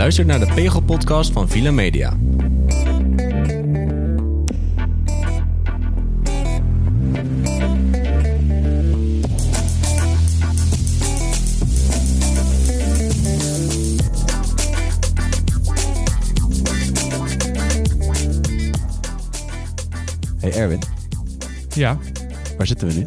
luistert naar de Pegel-podcast van Villa Media. Hey Erwin, Ja, waar zitten we nu?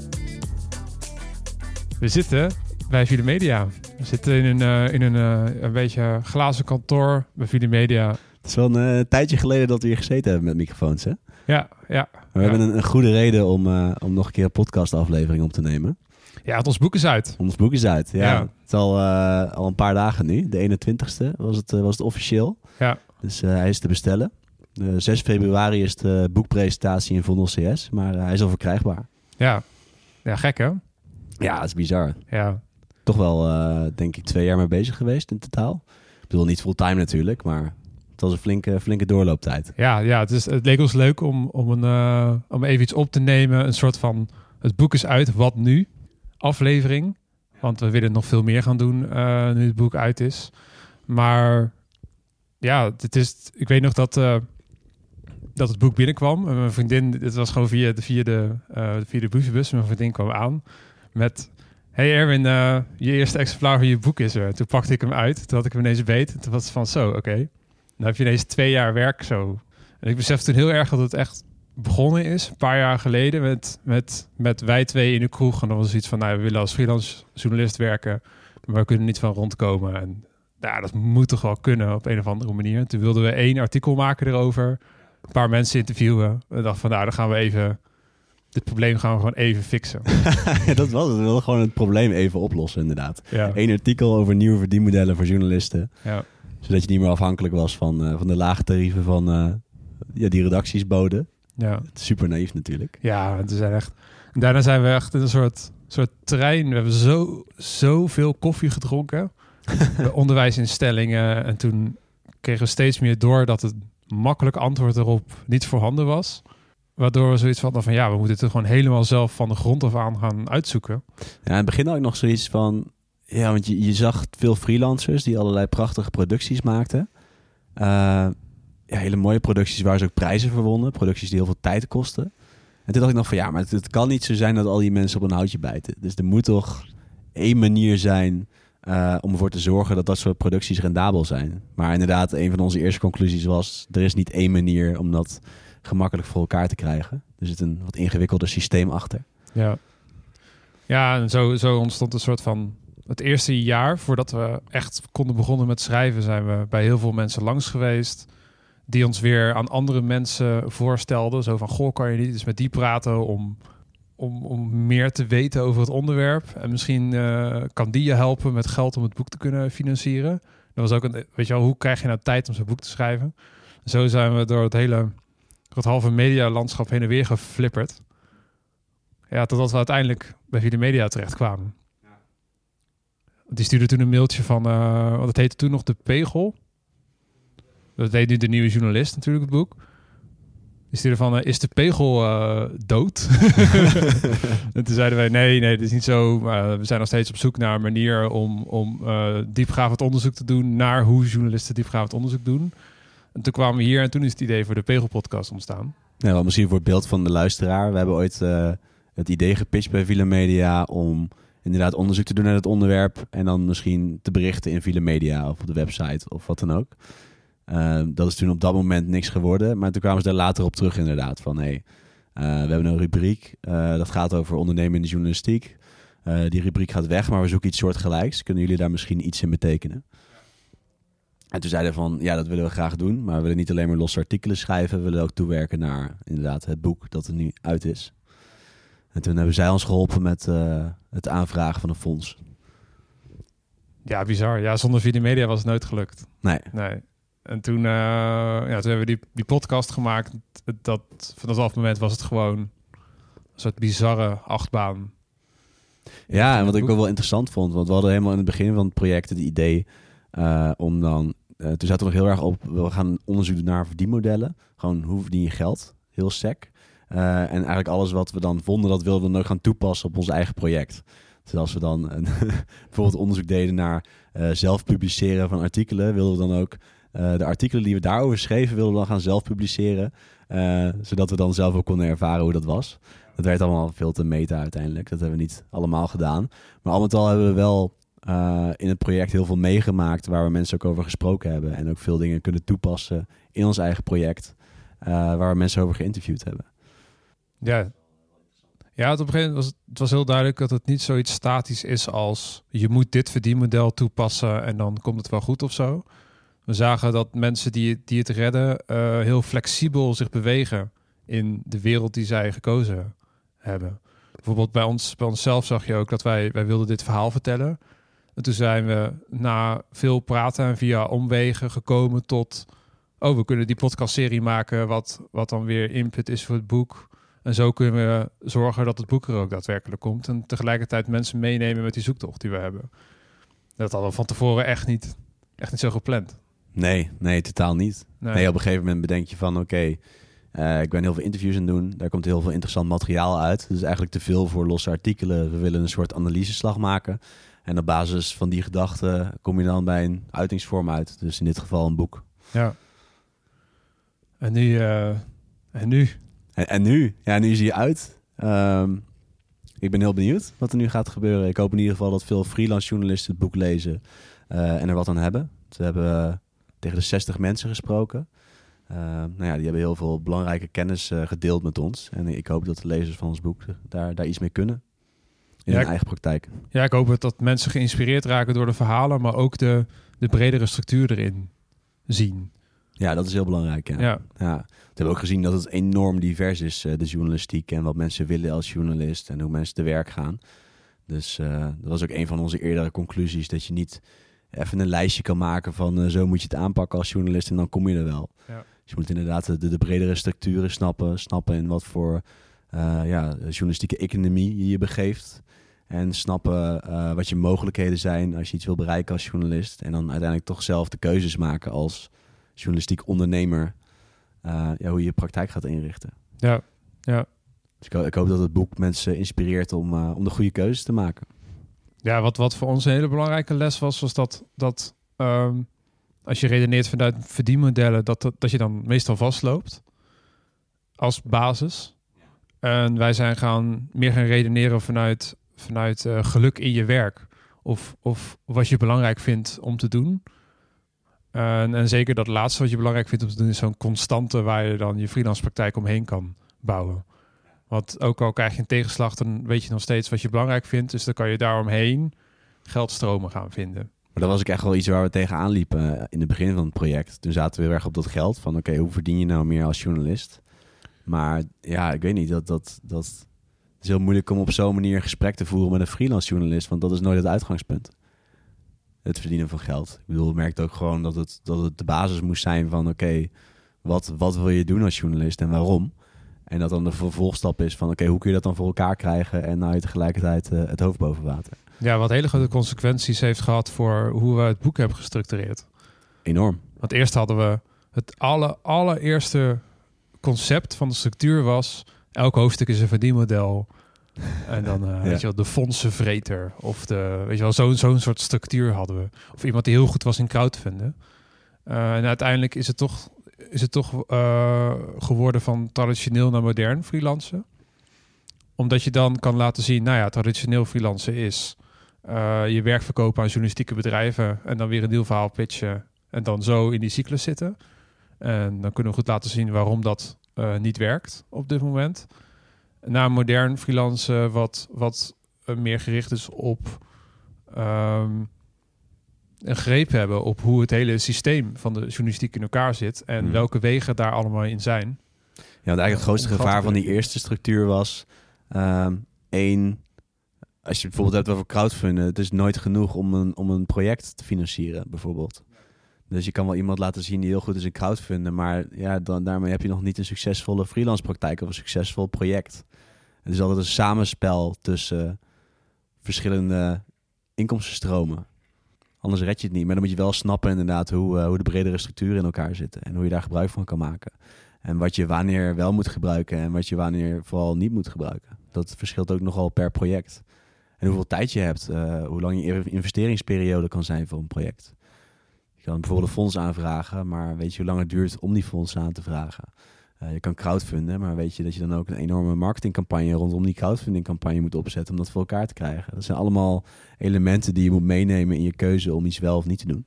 we zitten bij Vide Media. We zitten in een, eh, in een, eh, een beetje glazen kantoor bij Vide Media. Het is wel een eh, tijdje geleden dat we hier gezeten hebben met microfoons, hè? Ja, ja. Maar we Ja. hebben een, een goede reden om, om nog een keer een podcastaflevering op te nemen. Ja, het ons boek is uit. Ons boek is uit. Ja, Ja. Het is al, al een paar dagen nu. De 21ste was het, was het officieel. Ja. Dus hij is te bestellen. Eh 6 februari is de boekpresentatie in Vondel CS, maar hij is al verkrijgbaar. Ja. Ja, gek hè? Ja, dat is bizar. Ja. Toch wel, eh, denk ik, twee jaar mee bezig geweest in totaal. Ik bedoel, niet fulltime natuurlijk, maar het was een flinke, flinke doorlooptijd. Ja, ja het, is, het leek ons leuk om, om, een, eh, om even iets op te nemen. Een soort van, het boek is uit, wat nu? Aflevering. Want we willen nog veel meer gaan doen eh, nu het boek uit is. Maar ja, het is, ik weet nog dat, dat het boek binnenkwam. En mijn vriendin, dit was gewoon via de, via de, eh, via de brievenbus. Mijn vriendin kwam aan met... Hey Erwin, eh, je eerste exemplaar van je boek is er. Toen pakte ik hem uit. Toen had ik hem ineens beet. Toen was het van zo, oké. Dan heb je ineens twee jaar werk zo. En ik besefte toen heel erg dat het echt begonnen is. Een paar jaar geleden met, met, met wij twee in de kroeg. En dan was iets van, nou, we willen als freelance journalist werken. Maar we kunnen niet van rondkomen. En ja, dat moet toch wel kunnen op een of andere manier. Toen wilden we één artikel maken erover. Een paar mensen interviewen. We dachten van, nou, dan gaan we even... Dit probleem gaan we gewoon even fixen. Dat was het. We wilden gewoon het probleem even oplossen, inderdaad. Ja, Eén artikel over nieuwe verdienmodellen voor journalisten. ja, Zodat je niet meer afhankelijk was van, eh, van de lage tarieven van eh, ja, die redacties boden. ja. Super naïef natuurlijk. Ja, het zijn echt. Daarna zijn we echt in een soort, soort trein. We hebben zo, zoveel koffie gedronken. De onderwijsinstellingen. En toen kregen we steeds meer door dat het makkelijk antwoord erop niet voorhanden was. Waardoor we zoiets hadden van ja, we moeten het gewoon helemaal zelf van de grond af aan gaan uitzoeken. Ja, in het begin had ik nog zoiets van... Ja, want je, je zag veel freelancers die allerlei prachtige producties maakten. Eh, ja, hele mooie producties waar ze ook prijzen voor wonnen. Producties die heel veel tijd kosten. En toen dacht ik nog van ja, maar het, het kan niet zo zijn dat al die mensen op een houtje bijten. Dus er moet toch één manier zijn eh, om ervoor te zorgen dat dat soort producties rendabel zijn. Maar inderdaad, een van onze eerste conclusies was... er is niet één manier om dat gemakkelijk voor elkaar te krijgen. Er zit een wat ingewikkelder systeem achter. Ja, ja en zo, zo ontstond een soort van... Het eerste jaar voordat we echt konden begonnen met schrijven... zijn we bij heel veel mensen langs geweest... die ons weer aan andere mensen voorstelden. Zo van, goh, kan je niet eens met die praten... om, om, om meer te weten over het onderwerp. En misschien eh, kan die je helpen met geld om het boek te kunnen financieren. Dat was ook een, weet je wel, hoe krijg je nou tijd om zo'n boek te schrijven? Zo zijn we door het hele, door het halve medialandschap heen en weer geflipperd. Ja, totdat we uiteindelijk bij Vide Media terechtkwamen. Die stuurde toen een mailtje van, eh wat het heette toen nog de Pegel. Dat deed nu de nieuwe journalist natuurlijk, het boek. Die stuurde van, eh, is de Pegel eh, dood? en toen zeiden wij, nee, nee, dat is niet zo. We zijn nog steeds op zoek naar een manier om, om diepgravend onderzoek te doen... naar hoe journalisten diepgravend onderzoek doen. En toen kwamen we hier en toen is het idee voor de Pegel-podcast ontstaan. Ja, wel misschien voor het beeld van de luisteraar. We hebben ooit eh, het idee gepitcht bij Villa Media om inderdaad onderzoek te doen naar het onderwerp. En dan misschien te berichten in Villa Media of op de website of wat dan ook. Eh, dat is toen op dat moment niks geworden. Maar toen kwamen ze daar later op terug inderdaad. Van hey, eh, we hebben een rubriek. dat gaat over ondernemen in de journalistiek. Die rubriek gaat weg, maar we zoeken iets soortgelijks. Kunnen jullie daar misschien iets in betekenen? En toen zeiden van, ja, dat willen we graag doen. Maar we willen niet alleen maar losse artikelen schrijven. We willen ook toewerken naar inderdaad het boek dat er nu uit is. En toen hebben zij ons geholpen met eh, het aanvragen van een fonds. Ja, bizar. Ja, zonder Vide Media was het nooit gelukt. Nee, Nee. En toen, eh, ja, toen hebben we die, die podcast gemaakt. Dat, vanaf dat moment was het gewoon een soort bizarre achtbaan. Ja, en wat ik ook wel interessant vond, want we hadden helemaal in het begin van het project het idee eh, om dan, eh, toen zaten we nog heel erg op, we gaan onderzoek doen naar verdienmodellen. Gewoon hoe verdien je geld, heel sec. Eh, en eigenlijk alles wat we dan vonden, dat wilden we dan ook gaan toepassen op ons eigen project. Dus als we dan een, bijvoorbeeld onderzoek deden naar uh, zelf publiceren van artikelen, wilden we dan ook uh, de artikelen die we daarover schreven, wilden we dan gaan zelf publiceren. Uh, zodat we dan zelf ook konden ervaren hoe dat was. Dat werd allemaal veel te meta uiteindelijk. Dat hebben we niet allemaal gedaan. Maar al met al hebben we wel uh, in het project heel veel meegemaakt waar we mensen ook over gesproken hebben. En ook veel dingen kunnen toepassen in ons eigen project. waar we mensen over geïnterviewd hebben. Ja, ja, op een gegeven moment was het, was heel duidelijk dat het niet zoiets statisch is als je moet dit verdienmodel toepassen en dan komt het wel goed of zo. We zagen dat mensen die, die het redden uh, heel flexibel zich bewegen in de wereld die zij gekozen hebben. Bijvoorbeeld bij ons, bij onszelf zag je ook dat wij, wij wilden dit verhaal vertellen. En toen zijn we na veel praten en via omwegen gekomen tot... oh, we kunnen die podcastserie maken wat, wat dan weer input is voor het boek. En zo kunnen we zorgen dat het boek er ook daadwerkelijk komt. En tegelijkertijd mensen meenemen met die zoektocht die we hebben. Dat hadden we van tevoren echt niet, echt niet zo gepland. Nee, nee, totaal niet. Nee, nee op een gegeven moment bedenk je van oké, uh, ik ben heel veel interviews aan doen. Daar komt heel veel interessant materiaal uit. Dus eigenlijk te veel voor losse artikelen. We willen een soort analyseslag maken. En op basis van die gedachten kom je dan bij een uitingsvorm uit. Dus in dit geval een boek. Ja. En nu? Uh, en nu? En, en, nu? Ja, nu is hij uit. Um, ik ben heel benieuwd wat er nu gaat gebeuren. Ik hoop in ieder geval dat veel freelance journalisten het boek lezen uh, en er wat aan hebben. We hebben tegen de 60 mensen gesproken. Uh, nou ja, die hebben heel veel belangrijke kennis gedeeld met ons. En ik hoop dat de lezers van ons boek daar, daar iets mee kunnen. In ja, hun eigen praktijk. Ja, ik hoop dat mensen geïnspireerd raken door de verhalen, maar ook de, de bredere structuur erin zien. Ja, dat is heel belangrijk. Ja. Ja. ja. We hebben ook gezien dat het enorm divers is, uh, de journalistiek. En wat mensen willen als journalist en hoe mensen te werk gaan. Dus dat was ook een van onze eerdere conclusies. Dat je niet even een lijstje kan maken van zo moet je het aanpakken als journalist en dan kom je er wel. Ja. Dus je moet inderdaad de, de bredere structuren snappen, snappen in wat voor ja, journalistieke economie je je begeeft. En snappen uh, wat je mogelijkheden zijn als je iets wil bereiken als journalist. En dan uiteindelijk toch zelf de keuzes maken als journalistiek ondernemer. Uh, ja, hoe je je praktijk gaat inrichten. Ja, ja. Dus ik, ik hoop dat het boek mensen inspireert om, om de goede keuzes te maken. Ja, wat, wat voor ons een hele belangrijke les was, was dat, dat um, als je redeneert vanuit verdienmodellen, dat, dat, dat je dan meestal vastloopt als basis. En wij zijn gaan meer gaan redeneren vanuit, vanuit uh, geluk in je werk. Of, of wat je belangrijk vindt om te doen. En, en zeker dat laatste wat je belangrijk vindt om te doen, is zo'n constante waar je dan je freelance praktijk omheen kan bouwen. Want ook al krijg je een tegenslag, dan weet je nog steeds wat je belangrijk vindt. Dus dan kan je daaromheen geldstromen gaan vinden. Maar dat was ik echt wel iets waar we tegenaan liepen eh, in het begin van het project. Toen zaten we heel erg op dat geld. Van oké, hoe verdien je nou meer als journalist? Maar ja, ik weet niet. Dat, dat, dat het is heel moeilijk om op zo'n manier een gesprek te voeren met een freelance journalist. Want dat is nooit het uitgangspunt. Het verdienen van geld. Ik bedoel, ik merkte ook gewoon dat het, dat het de basis moest zijn van oké, wat, wat wil je doen als journalist en waarom? En dat dan de vervolgstap is van oké, hoe kun je dat dan voor elkaar krijgen en nou je tegelijkertijd uh, het hoofd boven water. Ja, wat hele grote consequenties heeft gehad voor hoe we het boek hebben gestructureerd. Enorm. Want eerst hadden we het alle, allereerste concept van de structuur was... elk hoofdstuk is een verdienmodel. En dan, uh, weet je wel, de fondsenvreter. Of de, weet je wel, zo'n zo'n soort structuur hadden we. Of iemand die heel goed was in crowdfunden. Uh, en uiteindelijk is het toch, is het toch uh, geworden van traditioneel naar modern freelancen. Omdat je dan kan laten zien, nou ja, traditioneel freelancen is je werk verkopen aan journalistieke bedrijven en dan weer een nieuw verhaal pitchen en dan zo in die cyclus zitten. En dan kunnen we goed laten zien waarom dat uh, niet werkt op dit moment. Na modern freelance wat, wat uh, meer gericht is op um, een greep hebben op hoe het hele systeem van de journalistiek in elkaar zit en hmm. welke wegen daar allemaal in zijn. Ja, want eigenlijk het grootste gevaar van die eerste structuur was um, één als je bijvoorbeeld hebt over crowdfunden, het is nooit genoeg om een, om een project te financieren, bijvoorbeeld. Dus je kan wel iemand laten zien die heel goed is in crowdfunden, maar ja, dan, daarmee heb je nog niet een succesvolle freelance praktijk of een succesvol project. Het is altijd een samenspel tussen verschillende inkomstenstromen. Anders red je het niet. Maar dan moet je wel snappen inderdaad hoe, uh, hoe de bredere structuren in elkaar zitten en hoe je daar gebruik van kan maken. En wat je wanneer wel moet gebruiken en wat je wanneer vooral niet moet gebruiken. Dat verschilt ook nogal per project. En hoeveel tijd je hebt, eh, hoe lang je investeringsperiode kan zijn voor een project. Je kan bijvoorbeeld een fonds aanvragen, maar weet je hoe lang het duurt om die fonds aan te vragen? Uh, je kan crowdfunden, maar weet je dat je dan ook een enorme marketingcampagne rondom die crowdfundingcampagne moet opzetten om dat voor elkaar te krijgen. Dat zijn allemaal elementen die je moet meenemen in je keuze om iets wel of niet te doen.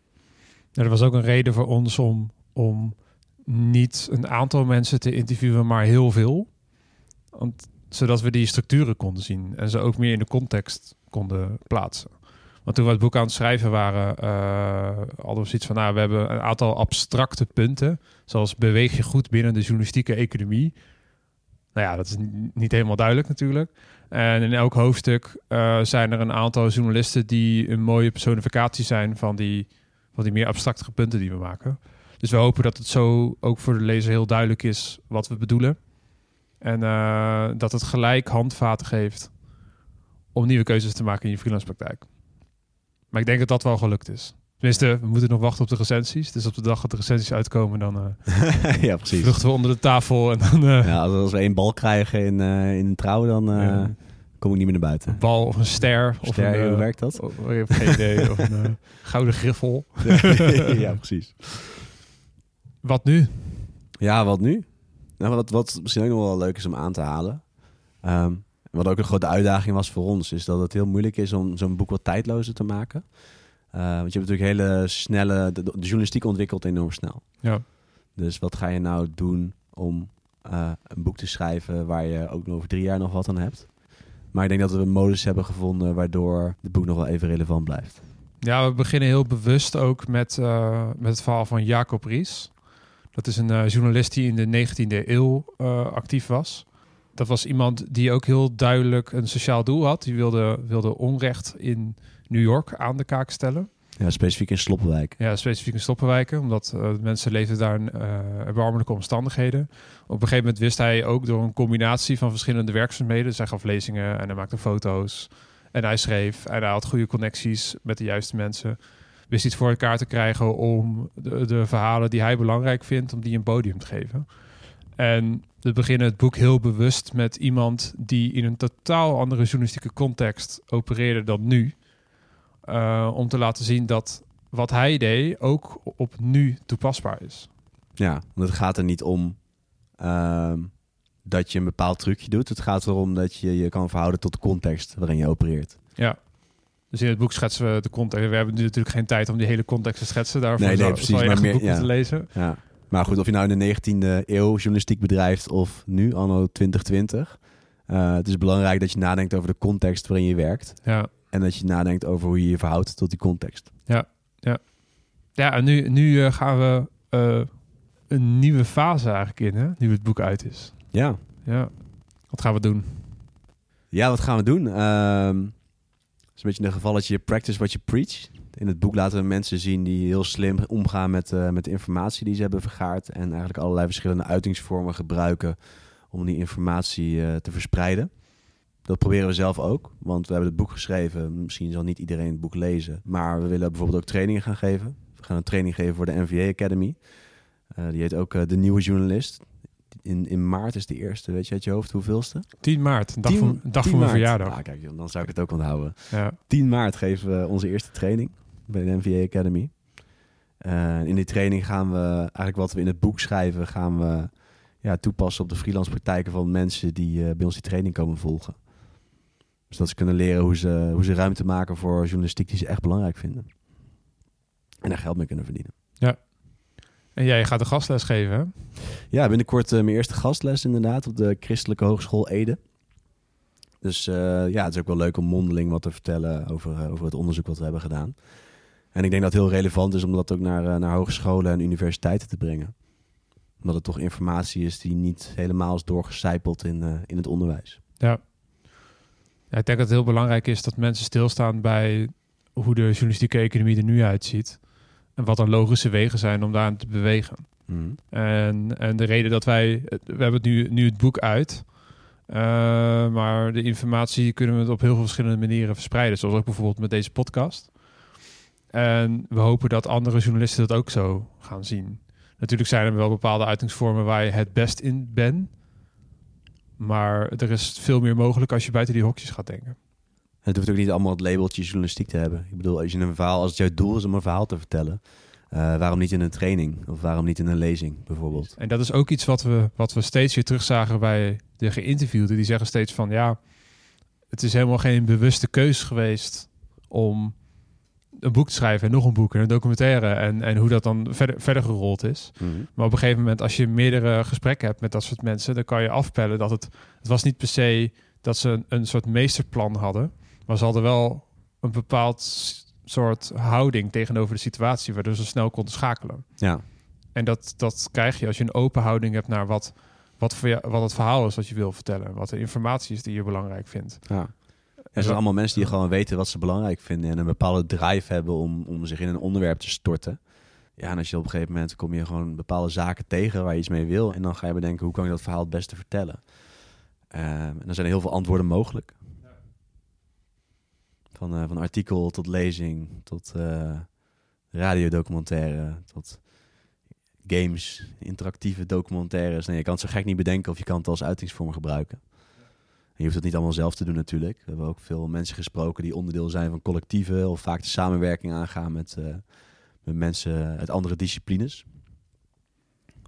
Ja, er was ook een reden voor ons om, om niet een aantal mensen te interviewen, maar heel veel. Want, zodat we die structuren konden zien en ze ook meer in de context konden plaatsen. Want toen we het boek aan het schrijven waren, uh, hadden we zoiets van, nou, we hebben een aantal abstracte punten, zoals beweeg je goed binnen de journalistieke economie. Nou ja, dat is niet helemaal duidelijk natuurlijk. En in elk hoofdstuk uh, zijn er een aantal journalisten die een mooie personificatie zijn van die, van die meer abstracte punten die we maken. Dus we hopen dat het zo ook voor de lezer heel duidelijk is wat we bedoelen. En uh, dat het gelijk handvaten geeft om nieuwe keuzes te maken in je freelance praktijk. Maar ik denk dat dat wel gelukt is. Tenminste, we moeten nog wachten op de recensies. Dus op de dag dat de recensies uitkomen, dan uh, ja, precies. vluchten we onder de tafel. En dan, uh, ja, als we één bal krijgen in, uh, in een trouw, dan ja. kom ik niet meer naar buiten. Een bal of een ster. Of ster, een, hoe werkt dat? Of, ik heb geen idee. of een gouden griffel. ja, precies. Wat nu? Ja, wat nu? Nou, wat, wat misschien ook nog wel leuk is om aan te halen. Um, wat ook een grote uitdaging was voor ons, is dat het heel moeilijk is om zo'n boek wat tijdlozer te maken. Uh, want je hebt natuurlijk hele snelle. De, de, journalistiek ontwikkelt enorm snel. Ja. Dus wat ga je nou doen om uh, een boek te schrijven waar je ook nog over drie jaar nog wat aan hebt? Maar ik denk dat we een modus hebben gevonden waardoor het boek nog wel even relevant blijft. Ja, we beginnen heel bewust ook met, uh, met het verhaal van Jacob Ries. Dat is een journalist die in de 19e eeuw actief was dat was iemand die ook heel duidelijk een sociaal doel had. Die wilde, wilde onrecht in New York aan de kaak stellen. Ja, specifiek in Sloppenwijk. Ja, specifiek in Sloppenwijken, omdat uh, mensen leefden daar in uh, erbarmelijke omstandigheden. Op een gegeven moment wist hij ook door een combinatie van verschillende werkzaamheden. Dus hij gaf lezingen en hij maakte foto's en hij schreef en hij had goede connecties met de juiste mensen. Wist iets voor elkaar te krijgen om de, de verhalen die hij belangrijk vindt, om die een podium te geven. En we beginnen het boek heel bewust met iemand die in een totaal andere journalistieke context opereerde dan nu. Uh, om te laten zien dat wat hij deed ook op nu toepasbaar is. Ja, want het gaat er niet om uh, dat je een bepaald trucje doet. Het gaat erom dat je je kan verhouden tot de context waarin je opereert. Ja. Dus in het boek schetsen we de context. We hebben nu natuurlijk geen tijd om die hele context te schetsen. Daarvoor nee, nee, precies, zou je maar meer, een boek ja. moeten lezen. Ja. Maar goed, of je nou in de 19e eeuw journalistiek bedrijft of nu, anno 2020. Uh, het is belangrijk dat je nadenkt over de context waarin je werkt. Ja. En dat je nadenkt over hoe je je verhoudt tot die context. Ja, ja. ja en nu, nu uh, gaan we uh, een nieuwe fase eigenlijk in, hè? nu het boek uit is. Ja. Ja. Wat gaan we doen? Ja, wat gaan we doen? Is een beetje een gevalletje practice what you preach. In het boek laten we mensen zien die heel slim omgaan met, uh, met de informatie die ze hebben vergaard. En eigenlijk allerlei verschillende uitingsvormen gebruiken om die informatie uh, te verspreiden. Dat proberen we zelf ook, want we hebben het boek geschreven. Misschien zal niet iedereen het boek lezen, maar we willen bijvoorbeeld ook trainingen gaan geven. We gaan een training geven voor de NVA Academy. Uh, die heet ook De Nieuwe Journalist. In, in maart is de eerste, weet je uit je hoofd hoeveelste? 10 maart, dag, 10, van, dag van mijn verjaardag. Ah, kijk, dan zou ik het ook onthouden. Ja. 10 maart geven we onze eerste training bij de NVA Academy. Uh, in die training gaan we eigenlijk wat we in het boek schrijven, gaan we ja, toepassen op de freelance praktijken van mensen die uh, bij ons die training komen volgen. Dus dat ze kunnen leren hoe ze, hoe ze ruimte maken voor journalistiek die ze echt belangrijk vinden. En daar geld mee kunnen verdienen. Ja. En jij gaat een gastles geven, hè? Ja, binnenkort uh, mijn eerste gastles inderdaad op de Christelijke Hogeschool Ede. Dus uh, ja, het is ook wel leuk om mondeling wat te vertellen over, uh, over het onderzoek wat we hebben gedaan. En ik denk dat het heel relevant is om dat ook naar, naar hogescholen en universiteiten te brengen. Omdat het toch informatie is die niet helemaal is doorgecijpeld in, in het onderwijs. Ja. ja. Ik denk dat het heel belangrijk is dat mensen stilstaan bij hoe de journalistieke economie er nu uitziet. En wat er logische wegen zijn om daar te bewegen. Mm. En, en de reden dat wij... We hebben het nu, nu het boek uit... Uh, maar de informatie kunnen we het op heel veel verschillende manieren verspreiden. Zoals ook bijvoorbeeld met deze podcast. En we hopen dat andere journalisten dat ook zo gaan zien. Natuurlijk zijn er wel bepaalde uitingsvormen waar je het best in bent. Maar er is veel meer mogelijk als je buiten die hokjes gaat denken. Het hoeft ook niet allemaal het labeltje journalistiek te hebben. Ik bedoel, als je een verhaal, als het jouw doel is om een verhaal te vertellen, eh, waarom niet in een training of waarom niet in een lezing bijvoorbeeld? En dat is ook iets wat we, wat we steeds weer terugzagen bij de geïnterviewden. Die zeggen steeds van ja, het is helemaal geen bewuste keus geweest om een boek te schrijven en nog een boek en een documentaire en, en hoe dat dan verder, verder gerold is. Maar op een gegeven moment, als je meerdere gesprekken hebt met dat soort mensen, dan kan je afpellen dat het, het was niet per se dat ze een, een soort meesterplan hadden, maar ze hadden wel een bepaald soort houding tegenover de situatie, waardoor ze snel konden schakelen. Ja, En dat, dat krijg je als je een open houding hebt naar wat, wat, voor jou, wat het verhaal is wat je wil vertellen. Wat de informatie is die je belangrijk vindt. ja. Er zijn allemaal mensen die gewoon weten wat ze belangrijk vinden en een bepaalde drive hebben om, om zich in een onderwerp te storten. Ja, en als je op een gegeven moment kom je gewoon bepaalde zaken tegen waar je iets mee wil. En dan ga je bedenken, hoe kan ik dat verhaal het beste vertellen? Ehm, en dan zijn er heel veel antwoorden mogelijk. Van, eh, van artikel tot lezing, tot eh, radiodocumentaire, tot games, interactieve documentaires. Nee, je kan het zo gek niet bedenken of je kan het als uitingsvorm gebruiken. En je hoeft het niet allemaal zelf te doen natuurlijk. We hebben ook veel mensen gesproken die onderdeel zijn van collectieven of vaak de samenwerking aangaan met, eh, met mensen uit andere disciplines.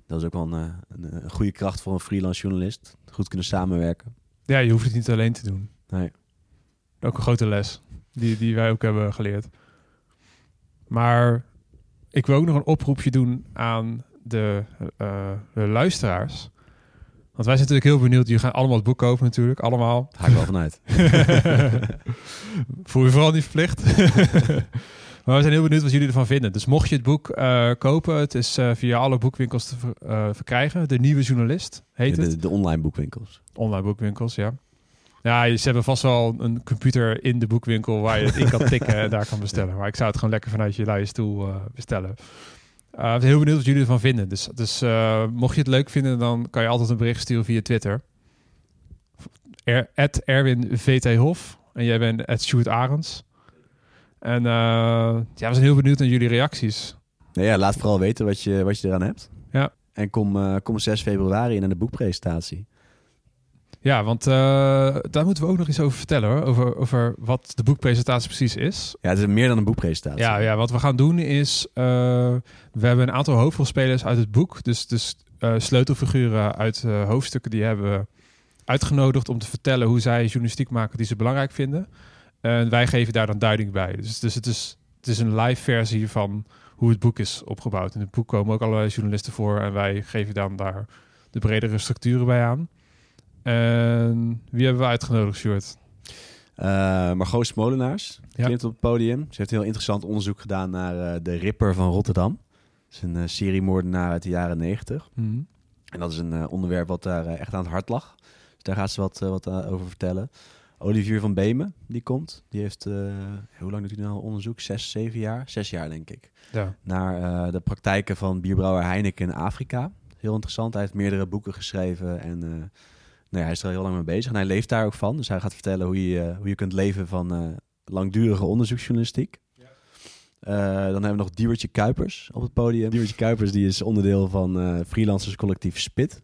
Dat is ook wel een, een, een goede kracht voor een freelance journalist. Goed kunnen samenwerken. Ja, je hoeft het niet alleen te doen. Nee. Ook een grote les die, die wij ook hebben geleerd. Maar ik wil ook nog een oproepje doen aan de, eh, de luisteraars. Want wij zijn natuurlijk heel benieuwd. Jullie gaan allemaal het boek kopen natuurlijk. Allemaal. Ga ik wel vanuit. Voel je vooral niet verplicht. maar we zijn heel benieuwd wat jullie ervan vinden. Dus mocht je het boek eh, kopen, het is eh, via alle boekwinkels te ver- verkrijgen. De Nieuwe Journalist heet de, het. de online boekwinkels. Online boekwinkels, ja. Ja, ze hebben vast wel een computer in de boekwinkel waar je het in kan tikken en daar kan bestellen. Maar ik zou het gewoon lekker vanuit je luie stoel eh, bestellen. Eh, ik ben heel benieuwd wat jullie ervan vinden. Dus, dus eh, mocht je het leuk vinden, dan kan je altijd een bericht sturen via Twitter. Er, Erwin VT Hof. En jij bent at Sjoerd Arends. En ja, we zijn heel benieuwd naar jullie reacties. Nee, ja, laat vooral weten wat je, wat je eraan hebt. Ja. En kom, kom 6 februari naar de boekpresentatie. Ja, want eh, daar moeten we ook nog iets over vertellen hoor. Over, over wat de boekpresentatie precies is. Ja, het is meer dan een boekpresentatie. Ja, ja, wat we gaan doen is... eh, we hebben een aantal hoofdrolspelers uit het boek. Dus, dus eh, sleutelfiguren uit hoofdstukken die hebben we uitgenodigd... om te vertellen hoe zij journalistiek maken die ze belangrijk vinden. En wij geven daar dan duiding bij. Dus, dus het, is, het is een live versie van hoe het boek is opgebouwd. In het boek komen ook allerlei journalisten voor... en wij geven dan daar de bredere structuren bij aan. En wie hebben we uitgenodigd, Sjoerd? Eh Margot Smolenaars Ja. klimt op het podium. Ze heeft heel interessant onderzoek gedaan naar eh, de Ripper van Rotterdam. Dat is een eh, seriemoordenaar uit de jaren negentig. Mhm. En dat is een onderwerp wat daar echt aan het hart lag. Dus daar gaat ze wat, wat over vertellen. Olivier van Beemen, die komt. Die heeft, hoe lang doet hij nou onderzoek? Zes, zeven jaar? Zes jaar, denk ik. Ja. Naar de praktijken van bierbrouwer Heineken in Afrika. Heel interessant. Hij heeft meerdere boeken geschreven en nou ja, hij is er heel lang mee bezig. En hij leeft daar ook van. Dus hij gaat vertellen hoe je, eh, hoe je kunt leven van eh, langdurige onderzoeksjournalistiek. Eh, dan hebben we nog Diewertje Kuipers op het podium. Diewertje Kuipers die is onderdeel van eh freelancerscollectief Spit.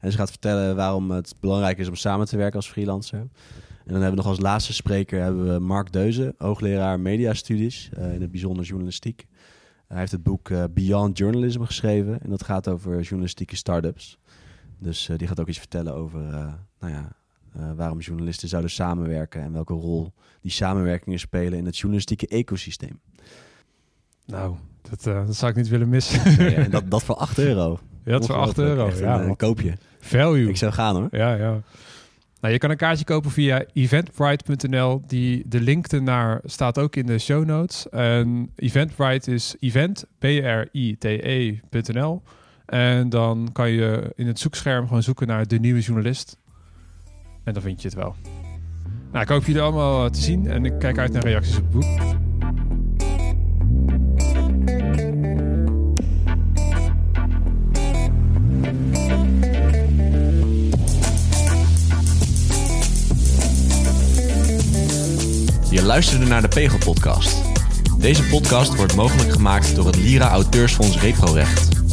En ze gaat vertellen waarom het belangrijk is om samen te werken als freelancer. En dan hebben we nog als laatste spreker hebben we Mark Deuze, hoogleraar mediastudies, eh in het bijzonder journalistiek. Hij heeft het boek Beyond Journalism geschreven en dat gaat over journalistieke start-ups. Dus eh, die gaat ook iets vertellen over eh, nou ja, eh, waarom journalisten zouden samenwerken en welke rol die samenwerkingen spelen in het journalistieke ecosysteem. Nou, dat, dat zou ik niet willen missen. Ja, en dat, dat voor 8 euro. Ja, dat voor 8 Ongelooflijk. euro. Echt Ja, een, koopje. value. Ik zou gaan hoor. Ja, ja. Nou, je kan een kaartje kopen via eventbrite.nl. Die, de link ernaar staat ook in de show notes. En Eventbrite is event, B-R-I-T-E.nl. En dan kan je in het zoekscherm gewoon zoeken naar de nieuwe journalist. En dan vind je het wel. Nou, ik hoop jullie allemaal eh, te zien. En ik kijk uit naar reacties op het boek. Je luisterde naar de Pegel Podcast. Deze podcast wordt mogelijk gemaakt door het Lira Auteursfonds Reprorecht.